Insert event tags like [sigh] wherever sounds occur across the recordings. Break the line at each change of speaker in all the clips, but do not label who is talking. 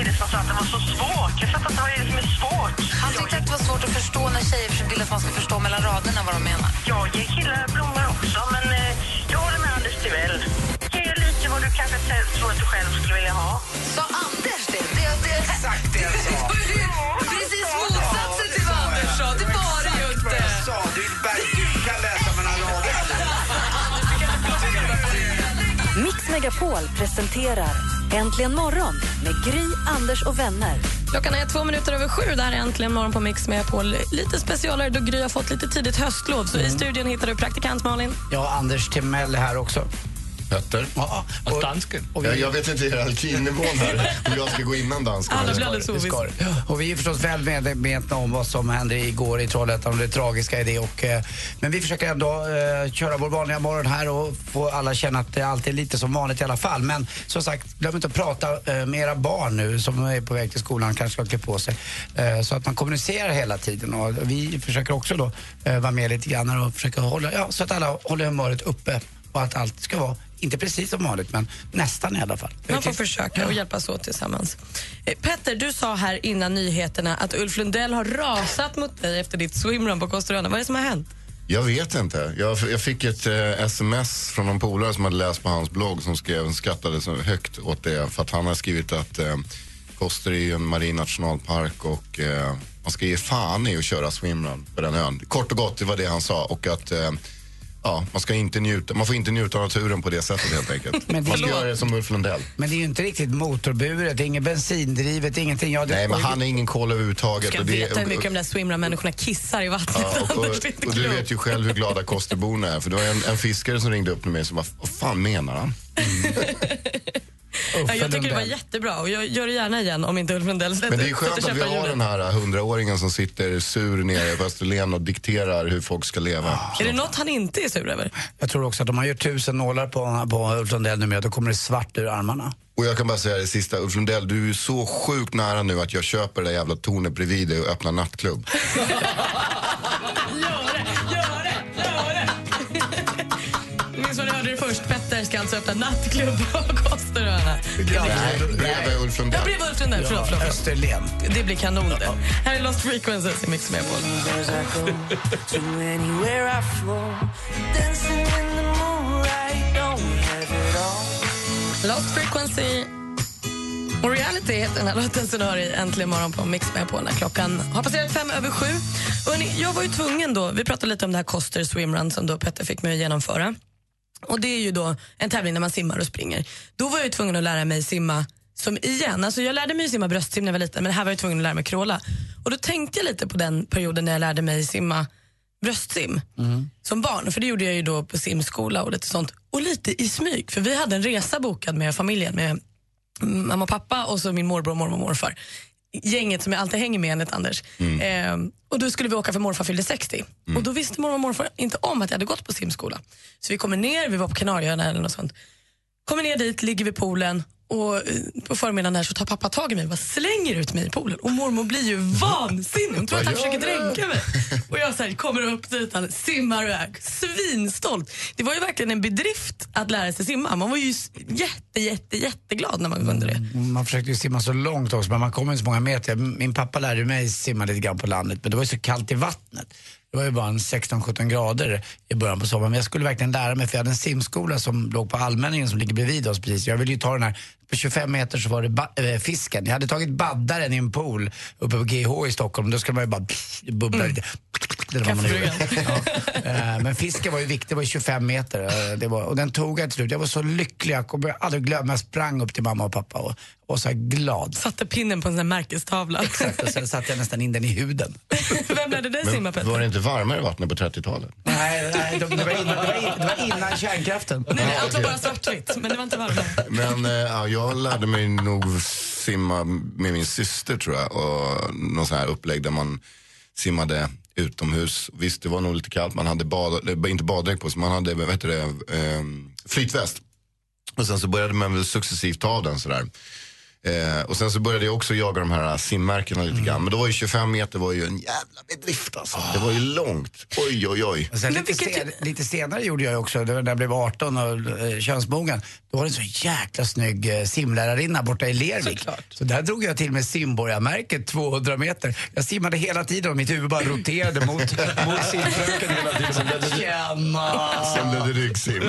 kille som sa att det var så svårt. Jag fattar inte vad det är som är svårt.
Han tyckte att det var svårt att förstå när tjejer vill att man ska förstå mellan raderna vad de menar.
Jag ger killar blommor också, men eh, jag håller med Anders Timell. Ge lite vad du kanske tror att du själv skulle vilja ha.
Sa Anders det? det, det Exakt det jag sa. [laughs] Precis motsatsen till vad Anders sa. Det var det ju inte.
sa, du kan läsa mellan raderna. [laughs]
Mix Megapol presenterar Äntligen morgon med Gry, Anders och vänner.
Klockan är två minuter över sju. Det här är äntligen morgon på Mix med på lite specialare då Gry har fått lite tidigt höstlov. Så i studion hittar du praktikant Malin.
Ja, Anders Timell här också.
Petter.
Ja,
Och dansken.
och
Jag,
vi,
jag vet inte hierarkinivån här, om jag ska gå innan dansken.
Alla blir
ska-
alldeles oviss.
och vi är förstås väl medvetna om vad som hände igår i Trollhättan och det tragiska i det. Och, eh, men vi försöker ändå eh, köra vår vanliga morgon här och få alla känna att det alltid är lite som vanligt i alla fall. Men som sagt, glöm inte att prata eh, med era barn nu som är på väg till skolan, kanske ska klä på sig. Eh, så att man kommunicerar hela tiden. Och vi försöker också då eh, vara med lite grann och försöka hålla, ja, så att alla håller humöret uppe och att allt ska vara, inte precis som vanligt, men nästan i alla fall.
Man får försöka och hjälpas åt tillsammans. Eh, Petter, du sa här innan nyheterna att Ulf Lundell har rasat mot dig efter ditt swimrun på Kosteröarna. Vad är det som har hänt?
Jag vet inte. Jag, jag fick ett eh, sms från någon polare som hade läst på hans blogg som skrev, skrattade så högt åt det. För att han har skrivit att eh, Koster är ju en marin nationalpark och eh, man ska ge fan i att köra swimrun på den ön. Kort och gott, det var det han sa. Och att eh, ja, man, ska inte njuta, man får inte njuta av naturen på det sättet helt enkelt. [laughs]
Men det-
man ska göra det som Ulf Lundell.
Men det är ju inte riktigt motorburet, det är inget bensindrivet, ingenting. Ja, det,
Nej, men han har ingen koll
Du
överhuvudtaget.
ska
och det-
veta hur mycket de där swimrun-människorna kissar i vattnet.
Ja, och, och,
är inte
och du vet ju själv hur glada Kosterborna är. För det var en, en fiskare som ringde upp mig som bara, vad fan menar han? [laughs]
Ja, jag tycker det var jättebra och jag gör det gärna igen om inte Ulf Lundell sätter
Men det är skönt att vi har
hjulet.
den här hundraåringen som sitter sur nere på Österlen och dikterar hur folk ska leva.
Är det något han inte är sur över?
Jag tror också att om man gör tusen nålar på, på Ulf Lundell numera, då kommer det svart ur armarna.
Och jag kan bara säga det sista, Ulf Lundell, du är så sjukt nära nu att jag köper det där jävla tornet bredvid dig och öppnar nattklubb. [laughs]
Gör det, gör det, gör det! [laughs] Minns vad ni hörde det först. Petter ska alltså öppna nattklubb på.
Nej, bredvid Ulf
Ja,
Lundell.
bredvid Ulf Lundell. Förlåt, förlåt.
Österlen.
Det blir kanon det. Här är Lost Frequencies i Mix Megapol. Lost Frequency och Reality heter den här låten som du hör i Äntligen morgon på Mix Megapol när klockan har passerat fem över sju. Hörrni, jag var ju tvungen då, vi pratade lite om det här Koster swimrun som då Petter fick mig att genomföra. Och det är ju då en tävling när man simmar och springer. Då var jag tvungen att lära mig simma som igen. Alltså jag lärde mig simma bröstsim när jag var liten men här var jag tvungen att lära mig kråla. Och då tänkte jag lite på den perioden när jag lärde mig simma bröstsim som barn. För det gjorde jag ju då på simskola och lite sånt. Och lite i smyg. För vi hade en resa bokad med familjen med mamma och pappa och så min morbror, mormor och morfar. Gänget som jag alltid hänger med enligt Anders. Eh, och då skulle vi åka för morfar fyllde 60. Och då visste mormor och morfar inte om att jag hade gått på simskola. Så vi kommer ner, vi var på Kanarieöarna eller något sånt. Kommer ner dit, ligger vid poolen och eh, på förmiddagen där så tar pappa tag i mig och slänger ut mig i poolen. Och mormor blir ju vansinnig. Hon tror att han försöker dränka mig. Och jag så här, kommer upp dit, han simmar iväg. Svinstolt. Det var ju verkligen en bedrift att lära sig simma. Man var ju jätte, jätte, jätteglad när man kunde det.
Man försökte ju simma så långt också, men man kom inte så många meter. Min pappa lärde mig simma lite grann på landet, men det var ju så kallt i vattnet. Det var ju bara en 16-17 grader i början på sommaren. Men jag skulle verkligen lära mig, för jag hade en simskola som låg på Allmänningen som ligger bredvid oss precis. Jag ville ju ta den här, på 25 meter så var det ba- äh, fisken. Jag hade tagit baddaren i en pool uppe på GH i Stockholm. Då skulle man ju bara pff, bubbla lite. Gjorde. Ja. Eh, Men fisken var ju viktig, det var ju 25 meter. eh, Det var, och den tog jag till slut. Jag var så lycklig, jag kommer aldrig glömma. Jag sprang upp till mamma och pappa och var så här glad.
Satte pinnen på en sån här märkestavla.
Exakt, och sen satte jag nästan in den i huden. [laughs]
Vem lärde dig simma Petter?
var det inte varmare vattnet på 30-talet?
Nej, nej det, det, var innan, det, var in, det var innan kärnkraften.
Nej, allt var bara svartvitt, men det var inte varmt.
Men ja, jag lärde mig nog simma med min syster tror jag. Och någon sån här upplägg där man simmade utomhus. Visst, det var nog lite kallt. Man hade bad, eh, inte baddräkt på sig, man hade vad heter det, eh, flytväst. Och sen så började man väl successivt ta av den sådär. Eh, och sen så började jag också jaga de här simmärkena lite grann. Men då var ju 25 meter var ju en jävla bedrift alltså. Det var ju långt. Oj, oj, oj.
Sen lite,
vilket
sen, lite senare gjorde jag också, det var när jag blev 18 och eh, könsmogen. Då var det en så jäkla snygg eh, simlärarinna borta i Lervik.
Såklart.
Så där drog jag till med simborgarmärket 200 meter. Jag simmade hela tiden och mitt huvud bara roterade mot, [laughs] mot simfröken hela tiden. Tjena!
Sen blev det ryggsim.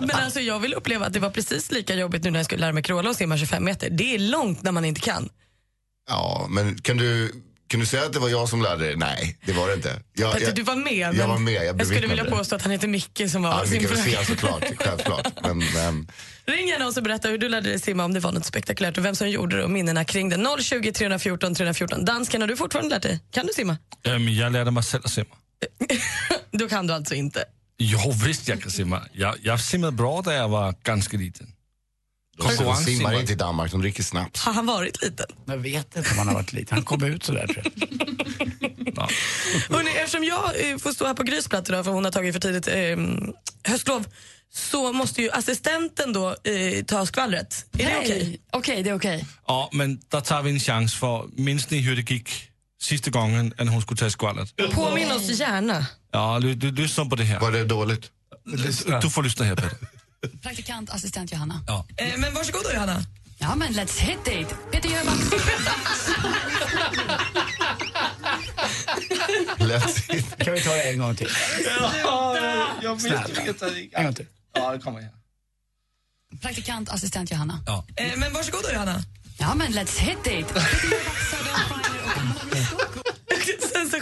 Men alltså jag vill uppleva att det var precis lika jobbigt nu när jag skulle lära mig crawla och simma 25 meter. Det är långt när man inte kan.
Ja, men kan du, kan du säga att det var jag som lärde dig? Nej, det var det inte. Jag,
Petter,
jag,
du var med.
Jag var med, jag
jag skulle vilja
det.
påstå att han heter Micke som var
Ja. Wirsén såklart, självklart. Men, men
Ring gärna oss och berätta hur du lärde dig simma om det var något spektakulärt och vem som gjorde det och minnena kring det. 020 314 314. Dansken, har du fortfarande lärt dig? Kan du simma?
Øhm, jeg lærte mig selv at simma. [laughs]
Då kan du alltså inte.
Jo, visst jeg kan simma. Jeg, jeg simmede bra, da jeg var ganske liten.
De simmar inte i Danmark, de dricker snaps.
Har han varit liten?
Jag vet inte om han har varit lite. Han kom ut sådär tror jag.
Hörrni, eftersom jag eh, får stå här på Grys plats idag för hon har tagit för tidigt eh, höstlov så måste ju assistenten då eh, ta skvallret. Är det okej?
Okej, det är okej.
Og, men der tager vi en chance, for minst ni hørte gik sidste gången, at hun skulle tage skvallret.
Påminn oss gärna.
Ja, ly, ly, lyssna på det her.
Var det dåligt?
Du får lyssna her, Peter.
Praktikant, assistent Johanna.
Eh, men varsågod då Johanna.
Ja, men let's hit it. Peter Jöback.
Lätt hit.
Kan vi ta det en gång till?
Jeg
Snälla. En gång till.
Ja, det kommer her.
Praktikant, assistent Johanna.
Eh, men varsågod då Johanna.
Ja, men let's hit it.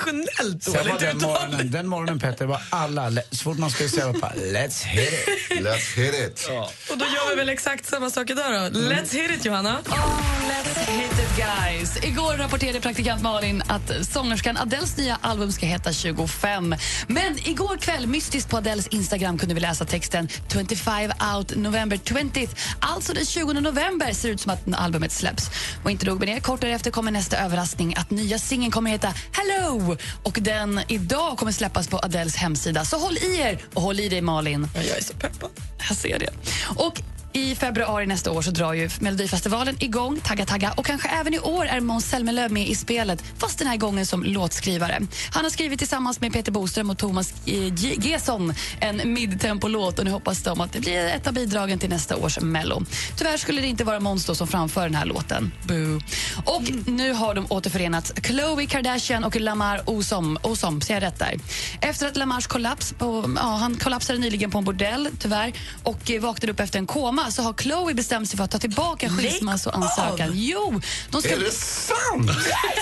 Sen var
dåligt
den
uttal.
morgonen, den morgonen Petter var alla, så fort man skulle säga på Let's hit it.
Let's hit it.
Och då gör vi väl exakt samma sak idag då. Let's hit it Johanna.
Oh, let's hit it guys. Igår rapporterade praktikant Malin att sångerskan Adeles nya album ska heta 25. Men igår kväll, mystiskt på Adeles Instagram, kunde vi läsa texten 25 out November 20th. Alltså den 20 november ser det ut som att albumet släpps. Och inte nog med det, kort därefter kommer nästa överraskning att nya singeln kommer heta Hello! Och den idag kommer släppas på Adeles hemsida. Så håll i er och håll i dig Malin.
Jag är så peppad.
Jag ser det. Och i februari nästa år så drar ju Melodifestivalen igång, tagga tagga. Och kanske även i år är Måns Zelmerlöw med i spelet, fast den här gången som låtskrivare. Han har skrivit tillsammans med Peter Boström och Thomas eh, G- Gesson en midtempo-låt och nu hoppas de att det blir ett av bidragen till nästa års Mello. Tyvärr skulle det inte vara Måns som framför den här låten. Boo. Och nu har de återförenats, Khloe Kardashian och Lamar Osom. Osom, ser jag rätt där? Efter att Lamars kollaps på, ja, han kollapsade nyligen på en bordell, tyvärr, och eh, vaknade upp efter en koma så har Chloe bestämt sig för att ta tillbaka skilsmässoansökan. Jo, de ska...
Är det sant?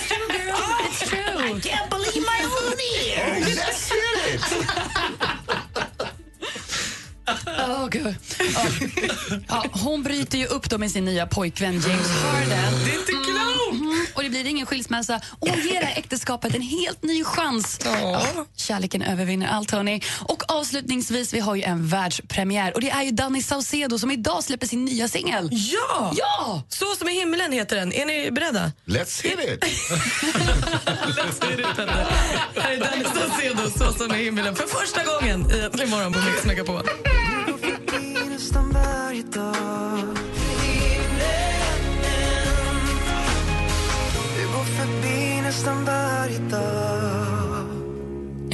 True, girl. It's true. I can't believe my own ears.
Hit it.
God. Ja. Ja, hon bryter ju upp då med sin nya pojkvän James Harden.
Det är inte klokt!
Mhm. Och det blir ingen skilsmässa. Och hon ger det här äktenskapet en helt ny chans. Ja, kärleken övervinner allt, hörni. Och avslutningsvis, vi har ju en världspremiär. Och det är ju Danny Saucedo som idag släpper sin nya singel.
Ja!
Ja!
Så som i himlen heter den. Är ni beredda?
Let's hit it. [laughs]
Let's hit it, Petter. Här är Dennis Saucedo, Så som i himlen, för första gången i Äntligen morgon på Mix Megapol.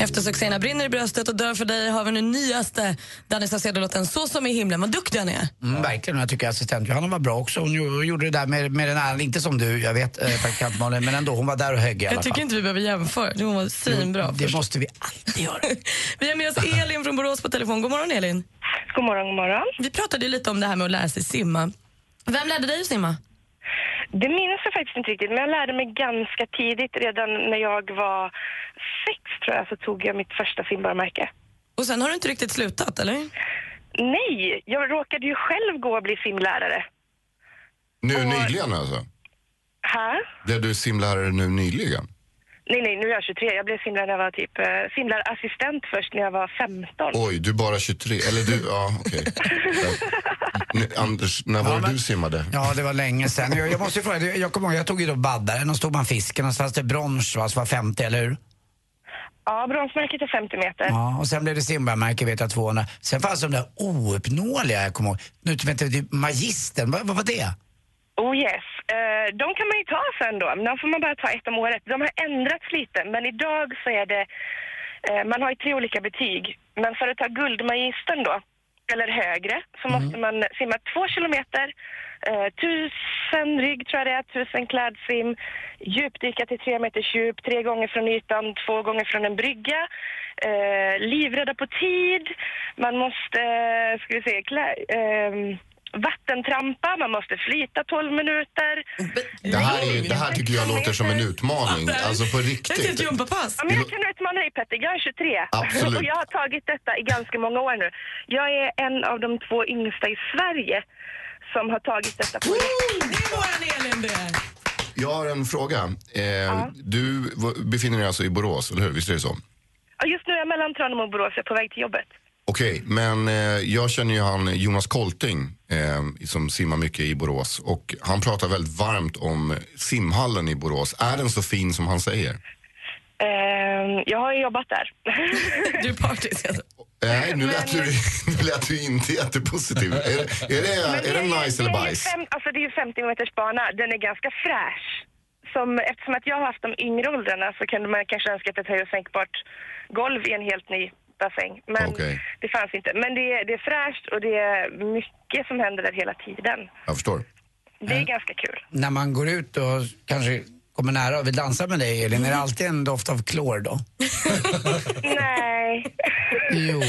Efter succéerna Brinner i bröstet och Dör för dig har vi nu nyaste Danny Saucedo-låten Så som i himlen. Vad duktig han är.
Mm, verkligen, jag tycker assistent Johanna var bra också. Hon gjo- gjorde det där med, med den äran, inte som du, jag vet, eh, praktikant Malin, men ändå, hon var där och högg i alla
Jag tycker
fall.
inte vi behöver jämföra. Hon var svinbra.
Det måste vi alltid göra. [laughs]
Vi har med oss Elin från Borås på telefon. God morgon Elin.
God morgon, god morgon.
Vi pratade ju lite om det här med att lära sig simma. Vem lärde dig att simma?
Det minns jag faktiskt inte riktigt, men jag lärde mig ganska tidigt. Redan när jag var sex, tror jag, så tog jag mitt första simbarmärke.
Och sen har du inte riktigt slutat, eller?
Nej, jag råkade ju själv gå och bli simlärare.
Nu nyligen alltså?
Här?
Blev du simlärare nu nyligen?
Nej, nej, nu är jag 23. Jag blev simlare när jag var typ eh, simlarassistent först när jag var 15.
Oj, du är bara 23. Eller du, ja okej. [laughs] Nu, Anders, när var det du simmade?
Ja, det var länge sedan. Jag, jag måste fråga, jag kommer ihåg, jag tog ju då baddaren och stod man fisken och så fanns det brons va, som var 50, eller hur?
Ja, bronsmärket är 50 meter.
Ja, och sen blev det simborgarmärke vet jag 200. Sen fanns de där ouppnåeliga, jag kommer ihåg. Nu vet jag, typ magistern, vad, vad var det?
Oh yes. Eh, de kan man ju ta sen då, de får man bara ta ett om året. De har ändrats lite, men idag så är det... Eh, man har ju tre olika betyg. Men för att ta guldmagistern då, eller högre, så måste man simma två kilometer, eh, tusen rygg tror jag det är, tusen klädsim, djupdyka till tre meters djup, tre gånger från ytan, två gånger från en brygga, livrädda på tid, man måste, ska vi se, klä, ehm, vattentrampa, man måste flyta 12 minuter.
Det här, är, det här tycker jag låter som en utmaning. Alltså på riktigt.
gympapass.
Ja, men jag kan utmana dig Petter, jag är 23
Absolut.
och jag har tagit detta i ganska många år nu. Jag är en av de två yngsta i Sverige som har tagit detta på
Det är våran Elin det.
Jag har en fråga. Eh, Du v- befinner dig alltså i Borås, eller hur? Visst är det så?
Ja, just nu är jag mellan Tranemo och Borås, jag är på väg till jobbet.
Okej, men eh, jag känner ju han Jonas Kolting eh, som simmar mycket i Borås och han pratar väldigt varmt om simhallen i Borås. Är den så fin som han säger?
Ehm, jag har ju jobbat där. [laughs]
Du är partisk alltså.
Nej, nu lät du, nu lät du inte jättepositiv. Är, är, det, är det nice eller
är
bajs?
fem, alltså det är ju 50 meters bana, den är ganska fräsch. Som, eftersom att jag har haft de yngre åldrarna så kunde man kanske önska ett höj och sänkbart golv i en helt ny bassäng. Men
Okej.
det fanns inte. Men det, är- det är fräscht och det är mycket som händer där hela tiden.
Jag förstår.
Det är ganska kul.
När man går ut och kanske kommer nära och vill dansa med dig Elin, är det alltid en doft av klor då? [laughs]
Nej.
Jo.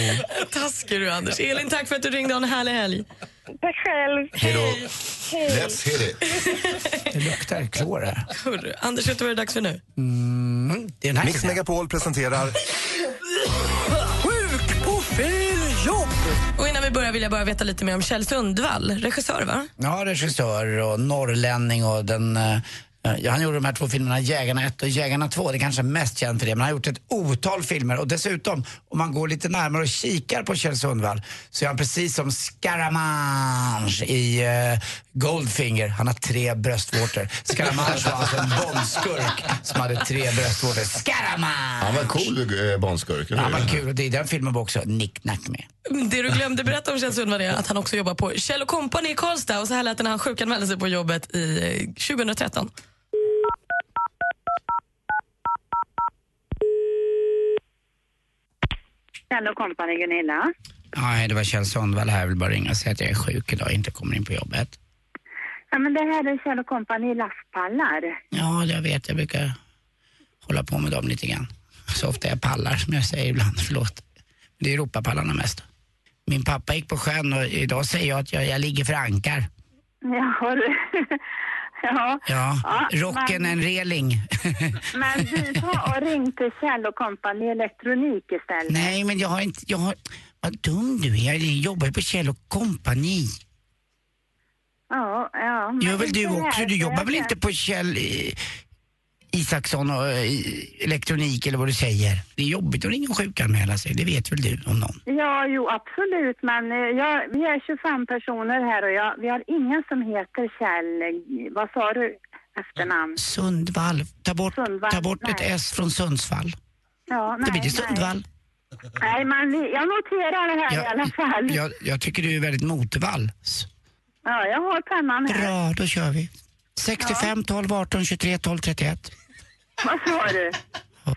Taskig du Anders. Elin, tack för att du ringde och ha en härlig helg.
Tack själv.
Hej då. Let's hit it.
Det luktar klor här.
Hörru, Anders, vet du vad det är dags för nu?
Mm, det är den här
Mix Megapol presenterar
Och vi börjar vill jag bara veta lite mer om Kjell Sundvall, regissör va?
Ja, regissör och norrlänning och den... Eh, Eh, ja, han gjorde de här två filmerna Jägarna 1 och Jägarna 2. Det är kanske mest känd för det, men han har gjort ett otal filmer. Och dessutom, om man går lite närmare och kikar på Kjell Sundvall så är han precis som Scaramange i uh, Goldfinger. Han har tre bröstvårtor. Scaramange var alltså en bondskurk som hade tre bröstvårtor. Scaramange!
Han var cool eh, bondskurk.
Han var kul och det är den filmen var också Nick Nack med.
Det du glömde berätta om Kjell Sundvall är att han också jobbar på Kjell Company i Karlstad och så här lät det när han sjukanmälde sig på jobbet i eh, 2013.
Kalle och Gunilla.
Nej, det var Kjell Sundvall här. Jag vill bara ringa och säga att jag är sjuk idag och inte kommer in på jobbet.
Ja, men det här är Kjell och lastpallar.
Ja, jag vet. Jag brukar hålla på med dem lite grann. Så ofta jag pallar, som jag säger ibland. [laughs] Förlåt. Det är Europapallarna mest. Min pappa gick på sjön och idag säger jag att jag, jag ligger för ankar.
Ja, [laughs] du ja.
Ja, rocken
men,
en reling. [laughs]
men du, ta och ring till Kjell Company Elektronik istället.
Nej, men jag har inte... Jag har, vad dum du är. Jag jobbar på Kjell Company.
Ja, ja. men
Gör väl du också? Du jobbar väl inte på Kjell Isaksson och eh, elektronik eller vad du säger? Det är jobbigt att ringa och sjukanmäla sig, det vet väl du om någon?
Ja, jo, absolut. Men eh, jag, vi är 25 personer här och jag, vi har ingen som heter Kjell. eh, Vad sa du efternamn?
Sundvall. Ta bort,
Sundvall,
ta bort ett
nej.
S från Sundsvall.
Ja,
Det blir
nej,
det Sundvall.
Nej, nej men jag noterar det här i alla fall.
Jag, jag tycker du är väldigt motvalls.
Ja, jag har pennan här.
Bra, då kör vi. 65 12 18 23 12 31.
Vad sa du?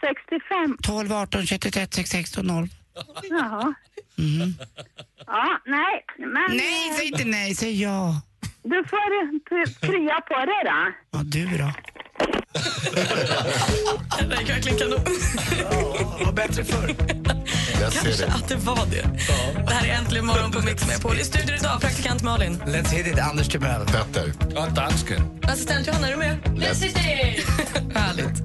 65?
12 18 23 16 0.
Jaha.
Mm.
Ja, nej, men...
Nej, säg inte nej, säg ja.
Du får pr- prya på det då.
Ja, du då? [laughs]
Det gick verkligen kanon.
Ja, bättre förr.
Kanske att det var det. Det här är Äntligen morgon på Mix Megapol. I studion idag, praktikant Malin.
Let's hit it, Anders Timell.
Petter.
Ja, dansken.
Assistent Johanna, är du med?
Let's hit it! [laughs]
Härligt.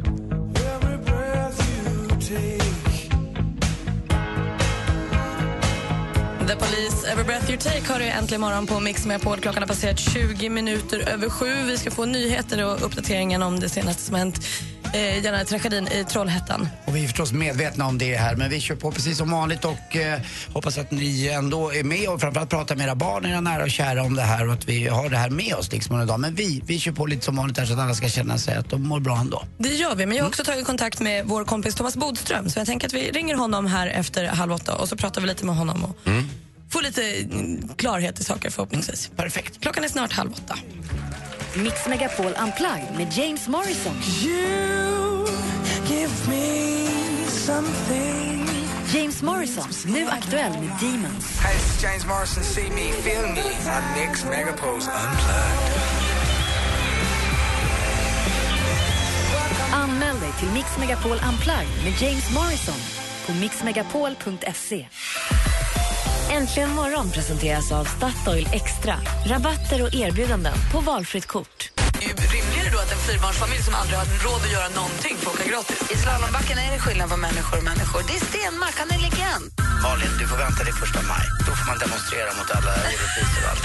The Police, Every Breath You Take har du äntligen morgon på Mix Megapol. Klockan har passerat 20 minuter över sju. Vi ska få nyheter och uppdateringen om det senaste som hänt eh, den här tragedin i Trollhättan.
Och vi är förstås medvetna om det här, men vi kör på precis som vanligt och eh, hoppas att ni ändå är med och framförallt pratar med era barn, era nära och kära om det här och att vi har det här med oss liksom under dagen. Men vi, vi kör på lite som vanligt här så att alla ska känna sig att de mår bra ändå.
Det gör vi, men jag har också tagit kontakt med vår kompis Thomas Bodström så jag tänker att vi ringer honom här efter halv åtta och så pratar vi lite med honom och får lite mm, klarhet i saker förhoppningsvis.
Perfekt.
Klockan är snart halv åtta.
Mix Megapol Unplugged med James Morrison. James Morrison, nu aktuell med Demons.
Hey, this is James Morrison. See me, feel me on Mix Megapols Unplugged.
Anmäl dig till Mix Megapol Unplugged med James Morrison på mixmegapol.se. Äntligen morgon presenteras av Statoil Extra. Rabatter och erbjudanden på valfritt kort.
Rimligare då att en fyrbarnsfamilj som aldrig har råd att göra någonting får åka gratis? I slalombacken är det skillnad på människor och människor. Det är Stenmark, han är legend.
Malin, du får vänta till första maj. Då får man demonstrera mot alla orättvisor och allt.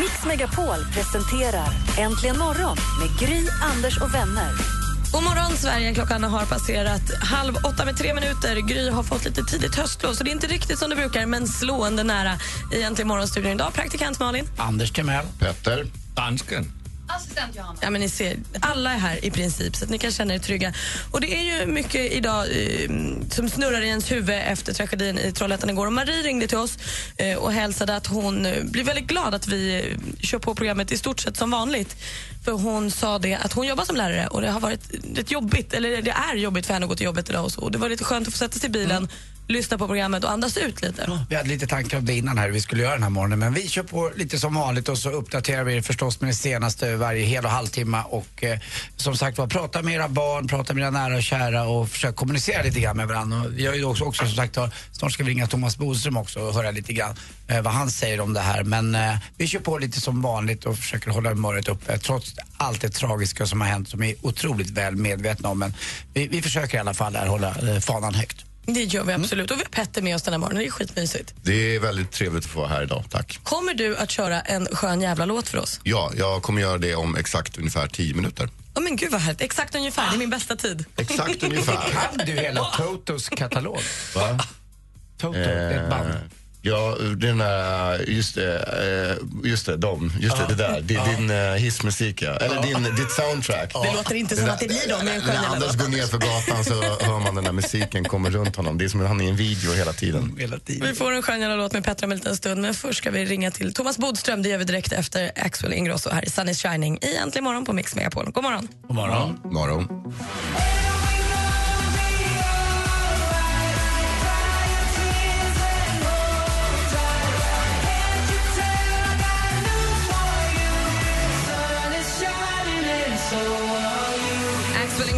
Mix Megapol presenterar Äntligen morgon med Gry, Anders och vänner.
God morgon, Sverige. Klockan har passerat halv åtta med tre minuter. Gry har fått lite tidigt höstlov, så det är inte riktigt som det brukar, men slående nära i Äntligen morgonstudion idag. Praktikant Malin.
Anders Timell.
Petter.
Dansken.
Assistent Johanna.
Ja, men ni ser, alla är här i princip, så att ni kan känna er trygga. Och Det är ju mycket idag eh, som snurrar i ens huvud efter tragedin i Trollhättan igår. Och Marie ringde till oss eh, och hälsade att hon eh, blir väldigt glad att vi eh, kör på programmet i stort sett som vanligt. För Hon sa det att hon jobbar som lärare och det har varit rätt jobbigt, eller det är jobbigt för henne att gå till jobbet idag. Och så. Och det var lite skönt att få sätta sig i bilen, lyssna på programmet och andas ut lite.
Vi hade lite tankar om det innan här hur vi skulle göra den här morgonen men vi kör på lite som vanligt och så uppdaterar vi er förstås med det senaste varje hel och halvtimme och eh, som sagt var prata med era barn, prata med era nära och kära och försök kommunicera lite grann med varandra. Och vi har ju också, också som sagt snart ska vi ringa Thomas Bodström också och höra lite grann eh, vad han säger om det här men eh, vi kör på lite som vanligt och försöker hålla humöret uppe trots allt det tragiska som har hänt som vi är otroligt väl medvetna om men vi, vi försöker i alla fall här hålla eh, fanan högt.
Det gör vi absolut. Och vi har Petter med oss den här morgonen. Det är skitmysigt.
Det är väldigt trevligt att få vara här idag, tack.
Kommer du att köra en skön jävla låt för oss?
Ja, jag kommer göra det om exakt ungefär 10 minuter.
Oh, men gud vad härligt. Exakt ungefär. Det är min bästa tid.
Exakt ungefär.
Kan du hela Totos katalog?
Va?
Toto, det är ett band.
Ja, den där, just det, eh, just det, de, just det, det där. Det är din eh, hissmusik ja. Eller din, ditt soundtrack.
Det låter inte som att det blir dem med en skön
När Anders går ner för gatan så hör man den där musiken kommer runt honom. Det är som att han är i en video hela tiden.
Hela tiden.
Vi får en skön jävla låt med Petra om en liten stund. Men först ska vi ringa till Thomas Bodström. Det gör vi direkt efter Axel Ingrosso här i Sun is shining i Äntligen morgon på Mix Megapol. God morgon.
God morgon.
Morgon.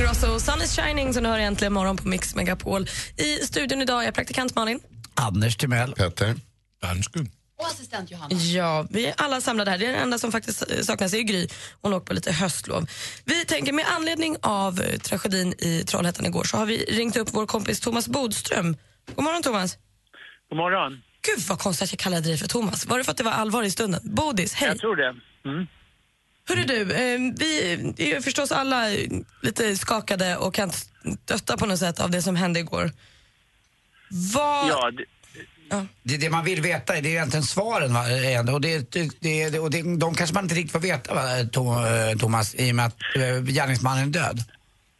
Ingrosso, Sun is shining som du hör äntligen morgon på Mix Megapol. I studion idag är praktikant Malin.
Anders Timell.
Petter.
Dansken.
Och assistent Johanna.
Ja, vi är alla samlade här. Det är den enda som faktiskt eh, saknas är Gry. Hon åker på lite höstlov. Vi tänker med anledning av eh, tragedin i Trollhättan igår så har vi ringt upp vår kompis Thomas Bodström. God morgon Thomas.
God morgon.
Gud vad konstigt att jag kallade dig för Thomas. Var det för att det var allvar i stunden? Bodis, hej.
Jag tror det. Mm.
Hörru du, eh, vi är ju förstås alla lite skakade och kan stötta på något sätt av det som hände igår. Vad...
Ja, det,
Det, är det man vill veta det är egentligen svaren. Va? ändå. Och, det, det, det, och det, de kanske man inte riktigt får veta, va? Eh, Thomas, i och med att eh, gärningsmannen är död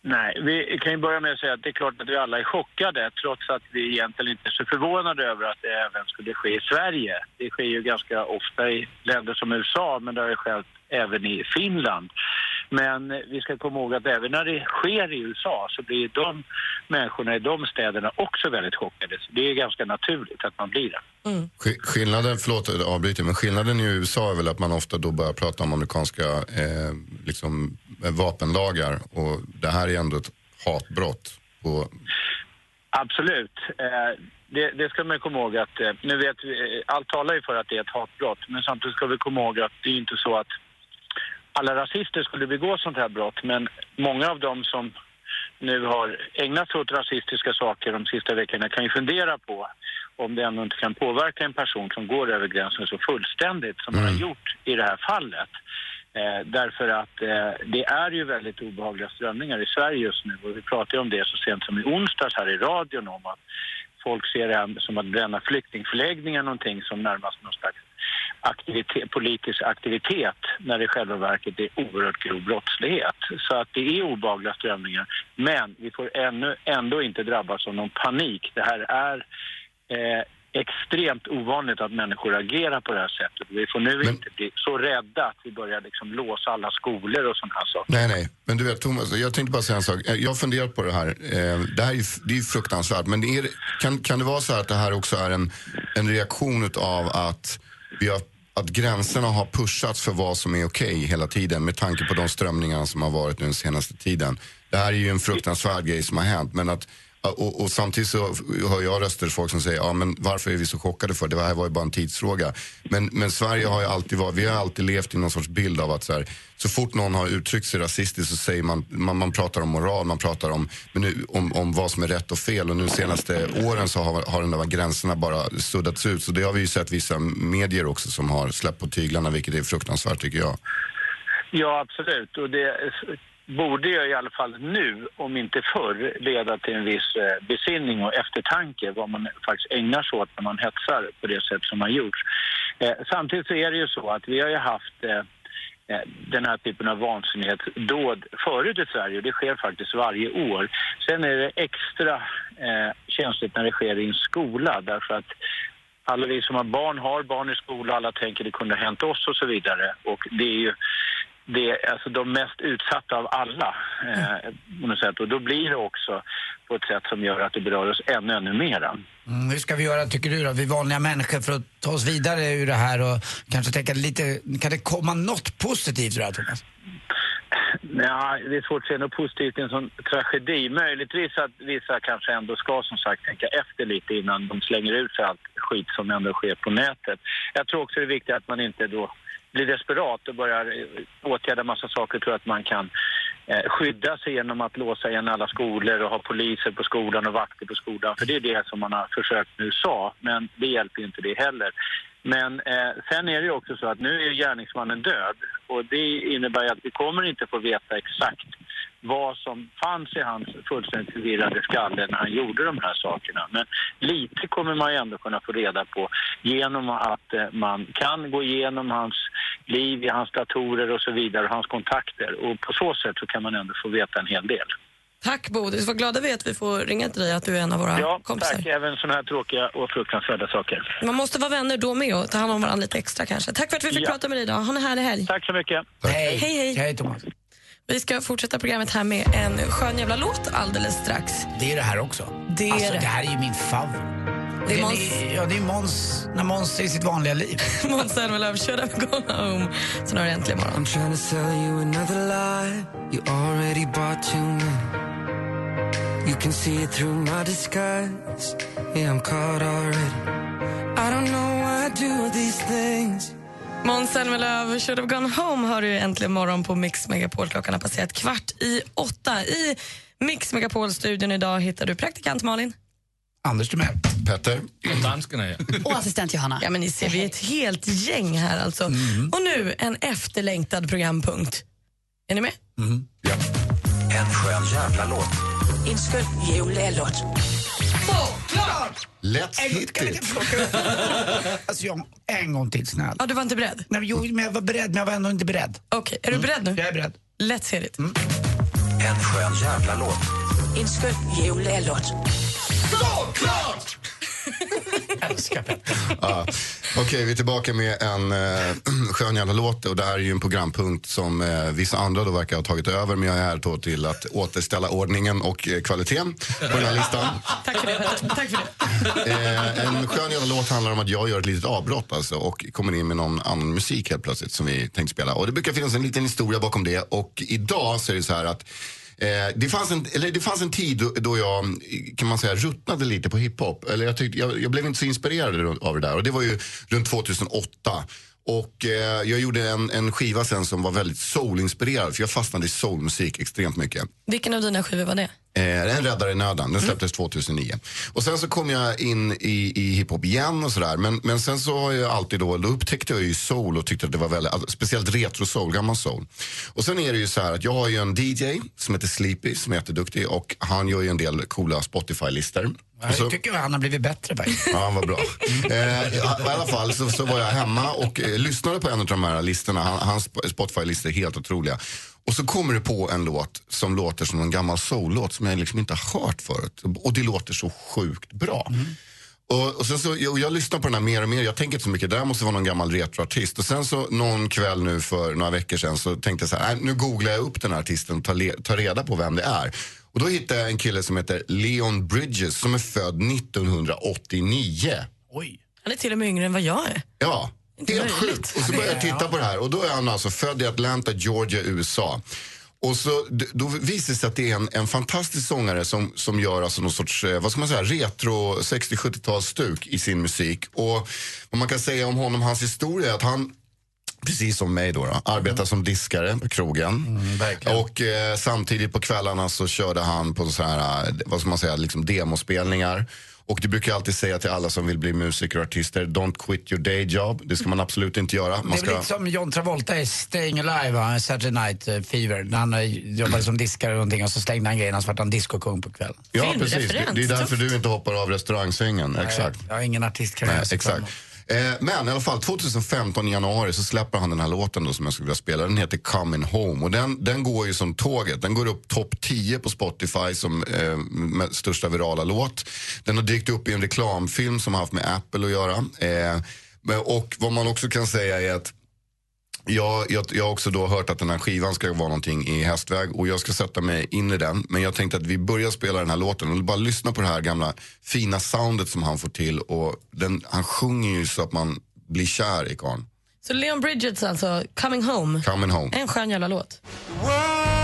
nej, vi kan ju börja med att säga att det är klart att vi alla är chockade trots att vi egentligen inte är så förvånade över att det även skulle ske i Sverige. Det sker ju ganska ofta i länder som USA men det har ju skett även i Finland. Men vi ska komma ihåg att även när det sker i USA så blir de människorna i de städerna också väldigt chockade. Så det är ganska naturligt att man blir det.
Sk- Skillnaden, förlåt jag avbryter, men skillnaden i USA är väl att man ofta då börjar prata om amerikanska eh, liksom, eh, vapenlagar och det här är ändå ett hatbrott. På,
Absolut. Eh, det, det ska man komma ihåg att, eh, nu vet vi, eh, allt talar ju för att det är ett hatbrott, men samtidigt ska vi komma ihåg att det är inte så att alla rasister skulle begå sånt här brott, men många av dem som nu har ägnat sig åt rasistiska saker de sista veckorna kan ju fundera på om det ändå inte kan påverka en person som går över gränsen så fullständigt som man har gjort i det här fallet. Eh, därför att eh, det är ju väldigt obehagliga strömningar i Sverige just nu och vi pratade om det så sent som i onsdags här i radion om att folk ser det som att bränna flyktingförläggningar någonting som närmast någon slags aktivitet, politisk aktivitet när det i själva verket är oerhört grov brottslighet. Så att det är obehagliga strömningar. Men vi får ännu, ändå inte drabbas av någon panik. Det här är eh, extremt ovanligt att människor agerar på det här sättet. Vi får nu inte bli så rädda att vi börjar liksom låsa alla skolor och sådana här saker.
Nej, nej. Men du vet Thomas, jag tänkte bara säga en sak. Eh, Jag har funderat på det här. Eh, Det här är ju det är fruktansvärt. Men är, kan, kan det vara så här att det här också är en, en reaktion av att, vi har, att gränserna har pushats för vad som är okej hela tiden med tanke på de strömningar som har varit nu den senaste tiden. Det här är ju en fruktansvärd grej som har hänt. Men att, och, och samtidigt så hör jag röster folk som säger, ja men varför är vi så chockade för det? Här var ju bara en tidsfråga. Men, men Sverige har ju alltid varit, vi har alltid levt i någon sorts bild av att så, här, så fort någon har uttryckt sig rasistiskt så säger man, man, man pratar om moral, man pratar om, men nu, om, om vad som är rätt och fel. Och nu senaste åren så har, har de där gränserna bara suddats ut. Så det har vi ju sett vissa medier också som har släppt på tyglarna, vilket är fruktansvärt tycker jag.
Ja, absolut. Och det borde ju i alla fall nu, om inte förr, leda till en viss eh, besinning och eftertanke vad man faktiskt ägnar sig åt när man hetsar på det sätt som har gjorts. Eh, samtidigt så är det ju så att vi har ju haft eh, den här typen av vansinnighetsdåd förut i Sverige och det sker faktiskt varje år. Sen är det extra eh, känsligt när det sker i en skola därför att alla vi som har barn har barn i skola, alla tänker det kunde ha hänt oss och så vidare. Och det är ju det är alltså de mest utsatta av alla eh, på något sätt. Och då blir det också på ett sätt som gör att det berör oss ännu, ännu mera.
Mm, hur ska vi göra, tycker du då, vi vanliga människor för att ta oss vidare ur det här och kanske tänka lite, kan det komma något positivt ur det här Thomas?
Ja, det är svårt att se något positivt i en sån tragedi. Möjligtvis att vissa kanske ändå ska som sagt tänka efter lite innan de slänger ut sig allt skit som ändå sker på nätet. Jag tror också det är viktigt att man inte då blir desperat och börjar eh, åtgärda massa saker. Tror att man kan eh, skydda sig genom att låsa igen alla skolor och ha poliser på skolan och vakter på skolan. För det är det som man har försökt med USA, men det hjälper inte det heller. Men eh, sen är det också så att nu är gärningsmannen död och det innebär att vi kommer inte få veta exakt vad som fanns i hans fullständigt förvirrade skalle när han gjorde de här sakerna. Men lite kommer man ju ändå kunna få reda på genom att eh, man kan gå igenom hans liv i hans datorer och så vidare, och hans kontakter. Och på så sätt så kan man ändå få veta en hel del.
Tack Bodis, vad glada vi är att vi får ringa till dig att du är en av våra
Ja,
kompisar.
tack. Även sådana här tråkiga och fruktansvärda saker.
Man måste vara vänner då med och ta hand om varandra lite extra kanske. Tack för att vi fick
Ja.
prata med dig idag. Ha en härlig helg.
Tack så mycket.
Hej.
Hej, hej.
Hej Thomas.
Vi ska fortsätta programmet här med en skön jävla låt alldeles strax.
Det är det här också.
Det är
alltså,
det.
det här är ju min favorit.
Det är Måns-
Ja, det är Måns, när Måns är i sitt vanliga liv. [laughs]
Måns Zelmerlöw, Should have gone home. Sen har du äntligen morgon.
I'm trying to sell you another lie. You already bought too many. You can see it through my disguise. Yeah, I'm caught already. I don't know why I do these things.
Måns Zelmerlöw, Should have gone home hör du äntligen morgon på Mix Megapol. Klockan har passerat kvart i åtta. I Mix Megapol-studion idag hittar du praktikant Malin.
Anders Timell.
Petter.
Och dansken är jag.
Och assistent Johanna.
Ja, men ni ser, vi är ett helt gäng här alltså. Och nu en efterlängtad programpunkt. Är ni med?
En skön jävla låt.
Inskriv julelåt.
Let's
En,
hit it.
alltså, jag, en gång till snäll.
Ja, du var inte beredd?
Nej, jo, men jag var beredd, men jag var ändå inte beredd.
Okej, är du beredd nu?
Jag är beredd.
Let's hear it.
En skön jävla låt.
Inskriv julelåt. [laughs]
Älskar Petter.
Ja. Okej, vi är tillbaka med en eh, [clears throat] skön jävla låt och det här är ju en programpunkt som eh, vissa andra då verkar ha tagit över men jag är här då till att återställa ordningen och eh, kvaliteten på den här listan.
Tack för det. Petter. Tack för det.
Eh, en skön jävla låt handlar om att jag gör ett litet avbrott alltså, och kommer in med någon annan musik helt plötsligt som vi tänkte spela. Och det brukar finnas en liten historia bakom det och idag så är det så här att Eh, det, fanns en, eller det fanns en tid då, då jag kan man säga, ruttnade lite på hiphop. Eller jag, tyckte, jag, jag blev inte så inspirerad av det där. Och det var ju runt 2008. Och eh, jag gjorde en, en skiva sen som var väldigt soulinspirerad för jag fastnade i soulmusik extremt mycket.
Vilken av dina skivor var det?
Eh, en räddare i nöden, den släpptes 2009. Och sen så kom jag in i, i hiphop igen och sådär. Men, men sen så har jag alltid då, då upptäckte jag ju soul och tyckte att det var väldigt, alltså, speciellt retro soul, gammal soul. Och sen är det ju så här att jag har ju en DJ som heter Sleepy som är jätteduktig och han gör ju en del coola Spotify-listor. Och så-
Jag tycker han har blivit bättre faktiskt.
Ja, vad bra. [laughs] Eh, I alla fall så, så var jag hemma och eh, lyssnade på en av de här listorna. Han, hans Spotify-listor är helt otroliga. Och så kommer det på en låt som låter som en gammal soul-låt som jag liksom inte har hört förut. Och det låter så sjukt bra. Och, och sen så, jag, jag lyssnar på den här mer och mer. Jag tänker inte så mycket, det där måste vara någon gammal retroartist. Och sen så någon kväll nu för några veckor sedan så tänkte jag så här, "Nej, nu googlar jag upp den här artisten och tar, le, tar reda på vem det är. Och då hittade jag en kille som heter Leon Bridges som är född 1989.
Oj.
Han är till och med yngre än vad jag är.
Ja, helt sjukt. Och så började jag titta på det här och då är han alltså född i Atlanta, Georgia, USA. Och så, då visar det sig att det är en, en fantastisk sångare som, som gör alltså någon sorts, eh, vad ska man säga, retro 60-70-talsstuk i sin musik. Och vad man kan säga om honom, hans historia är att han Precis som mig då, då arbetar som diskare på krogen. och eh, samtidigt på kvällarna så körde han på så här, eh, vad ska man säga, liksom demospelningar. Och det brukar jag alltid säga till alla som vill bli musiker och artister, don't quit your day job. Det ska man absolut inte göra. Man
Det är
ska...
väl lite som John Travolta i Staying Alive, va? Saturday Night eh, Fever. När han eh, jobbade som diskare och någonting och så slängde han grejerna så vart han discokung på kvällen.
Ja, precis. Det, det är därför du inte hoppar av restaurangsängen. Exakt.
Jag har ingen artistkarriär.
Nej, exakt. Eh, men i alla fall 2015 i januari så släpper han den här låten då, som jag skulle vilja spela. Den heter Coming Home och den, den går ju som tåget. Den går upp topp 10 på Spotify som eh, med största virala låt. Den har dykt upp i en reklamfilm som har haft med Apple att göra. Eh, och vad man också kan säga är att jag, jag, jag har också då hört att den här skivan ska vara någonting i hästväg och jag ska sätta mig in i den. Men jag tänkte att vi börjar spela den här låten och bara lyssna på det här gamla fina soundet som han får till. Och den, han sjunger ju så att man blir kär i karln.
Så Leon Bridges alltså, Coming Home.
Coming home.
En skön jävla låt.
World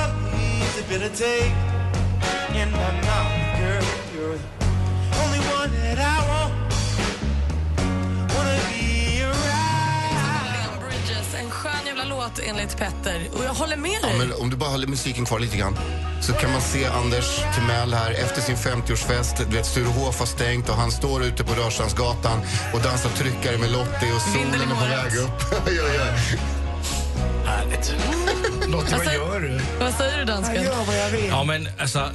låt enligt Petter. Och jag håller med
Ja,
dig.
men om du bara håller musiken kvar lite grann så kan man se Anders Timell här efter sin 50-årsfest. Du vet, Sturehof har stängt och han står ute på Rörstrandsgatan och dansar tryckare med Lottie och solen är på väg upp. [laughs]
Härligt. Lottie, vad
Alltså-
gör du?
Vad säger du dansken?
Jag gör vad jag vill.
Ja, men alltså,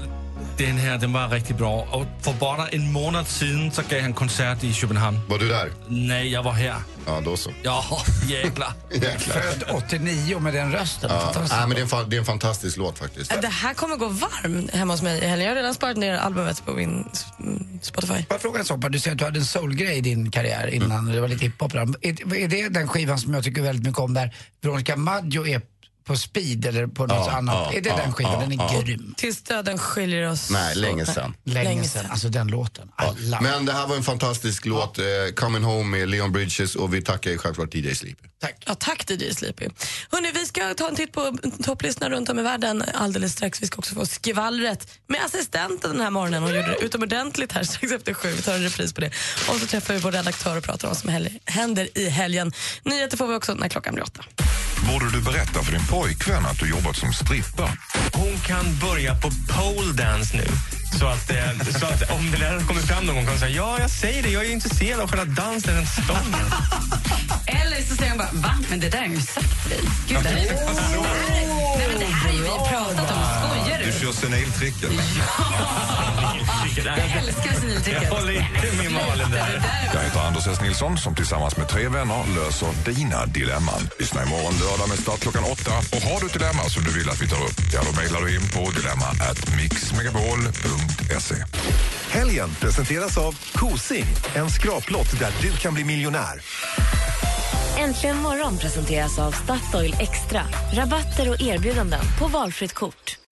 den här den var riktigt bra. Och för bara en månad sedan så gav han konsert i Köpenhamn.
Var du där?
Nej, jag var här.
Ja, då så.
Ja, [laughs] jäklar. [laughs]
Född 89 med den rösten.
Ja, nej, men det, är en, fa- det är en fantastisk låt faktiskt.
Det här kommer gå varmt hemma hos mig i helgen. Jag har redan sparat ner albumet på min mm, Spotify.
Får jag fråga en sak? Du säger att du hade en soulgrej i din karriär innan, det var lite hiphop. Är, är det den skivan som jag tycker väldigt mycket om där Veronica Maggio är på speed eller på något
Ja,
annat?
ja,
är det
ja,
den skivan?
ja,
den är
ja.
grym.
Tills döden skiljer oss.
Nej, länge sedan.
Länge,
Länge.
Alltså den låten. Alla.
Men det här var en fantastisk låt, eh, Coming Home med Leon Bridges och vi tackar ju självklart DJ Sleep.
Ja, tack DJ Sleepy. Hörrni, vi ska ta en titt på topplistorna runt om i världen alldeles strax. Vi ska också få skvallret med assistenten den här morgonen. Hon gjorde det utomordentligt här strax efter sju. Vi tar en repris på det. Och så träffar vi vår redaktör och pratar om vad som händer i helgen. Nyheter får vi också när klockan blir åtta.
Borde du berätta för din pojkvän att du jobbat som strippa?
Hon kan börja på pole dance nu. Så att, eh, så att om det där kommer fram någon gång kan hon säga ja, jag säger det, jag är intresserad av själva dansen, den stången. [laughs]
Eller så säger hon bara, va? Men det där har jag ju sagt dig. Gud, det här är. [laughs] Nej, men det här har ju vi
Du
du?
kör seniltricket.
Jag älskar seniltricket.
Jag håller inte med Malin där.
Jag heter Anders S. Nilsson som tillsammans med tre vänner löser dina dilemman. Lyssna imorgon lördag med start klockan åtta. Och har du ett dilemma som du vill att vi tar upp, ja då mejlar du in på dilemma at mixmegapol.se.
Helgen presenteras av Kosing, en skraplott där du kan bli miljonär.
Äntligen morgon presenteras av Statoil Extra. Rabatter och erbjudanden på valfritt kort.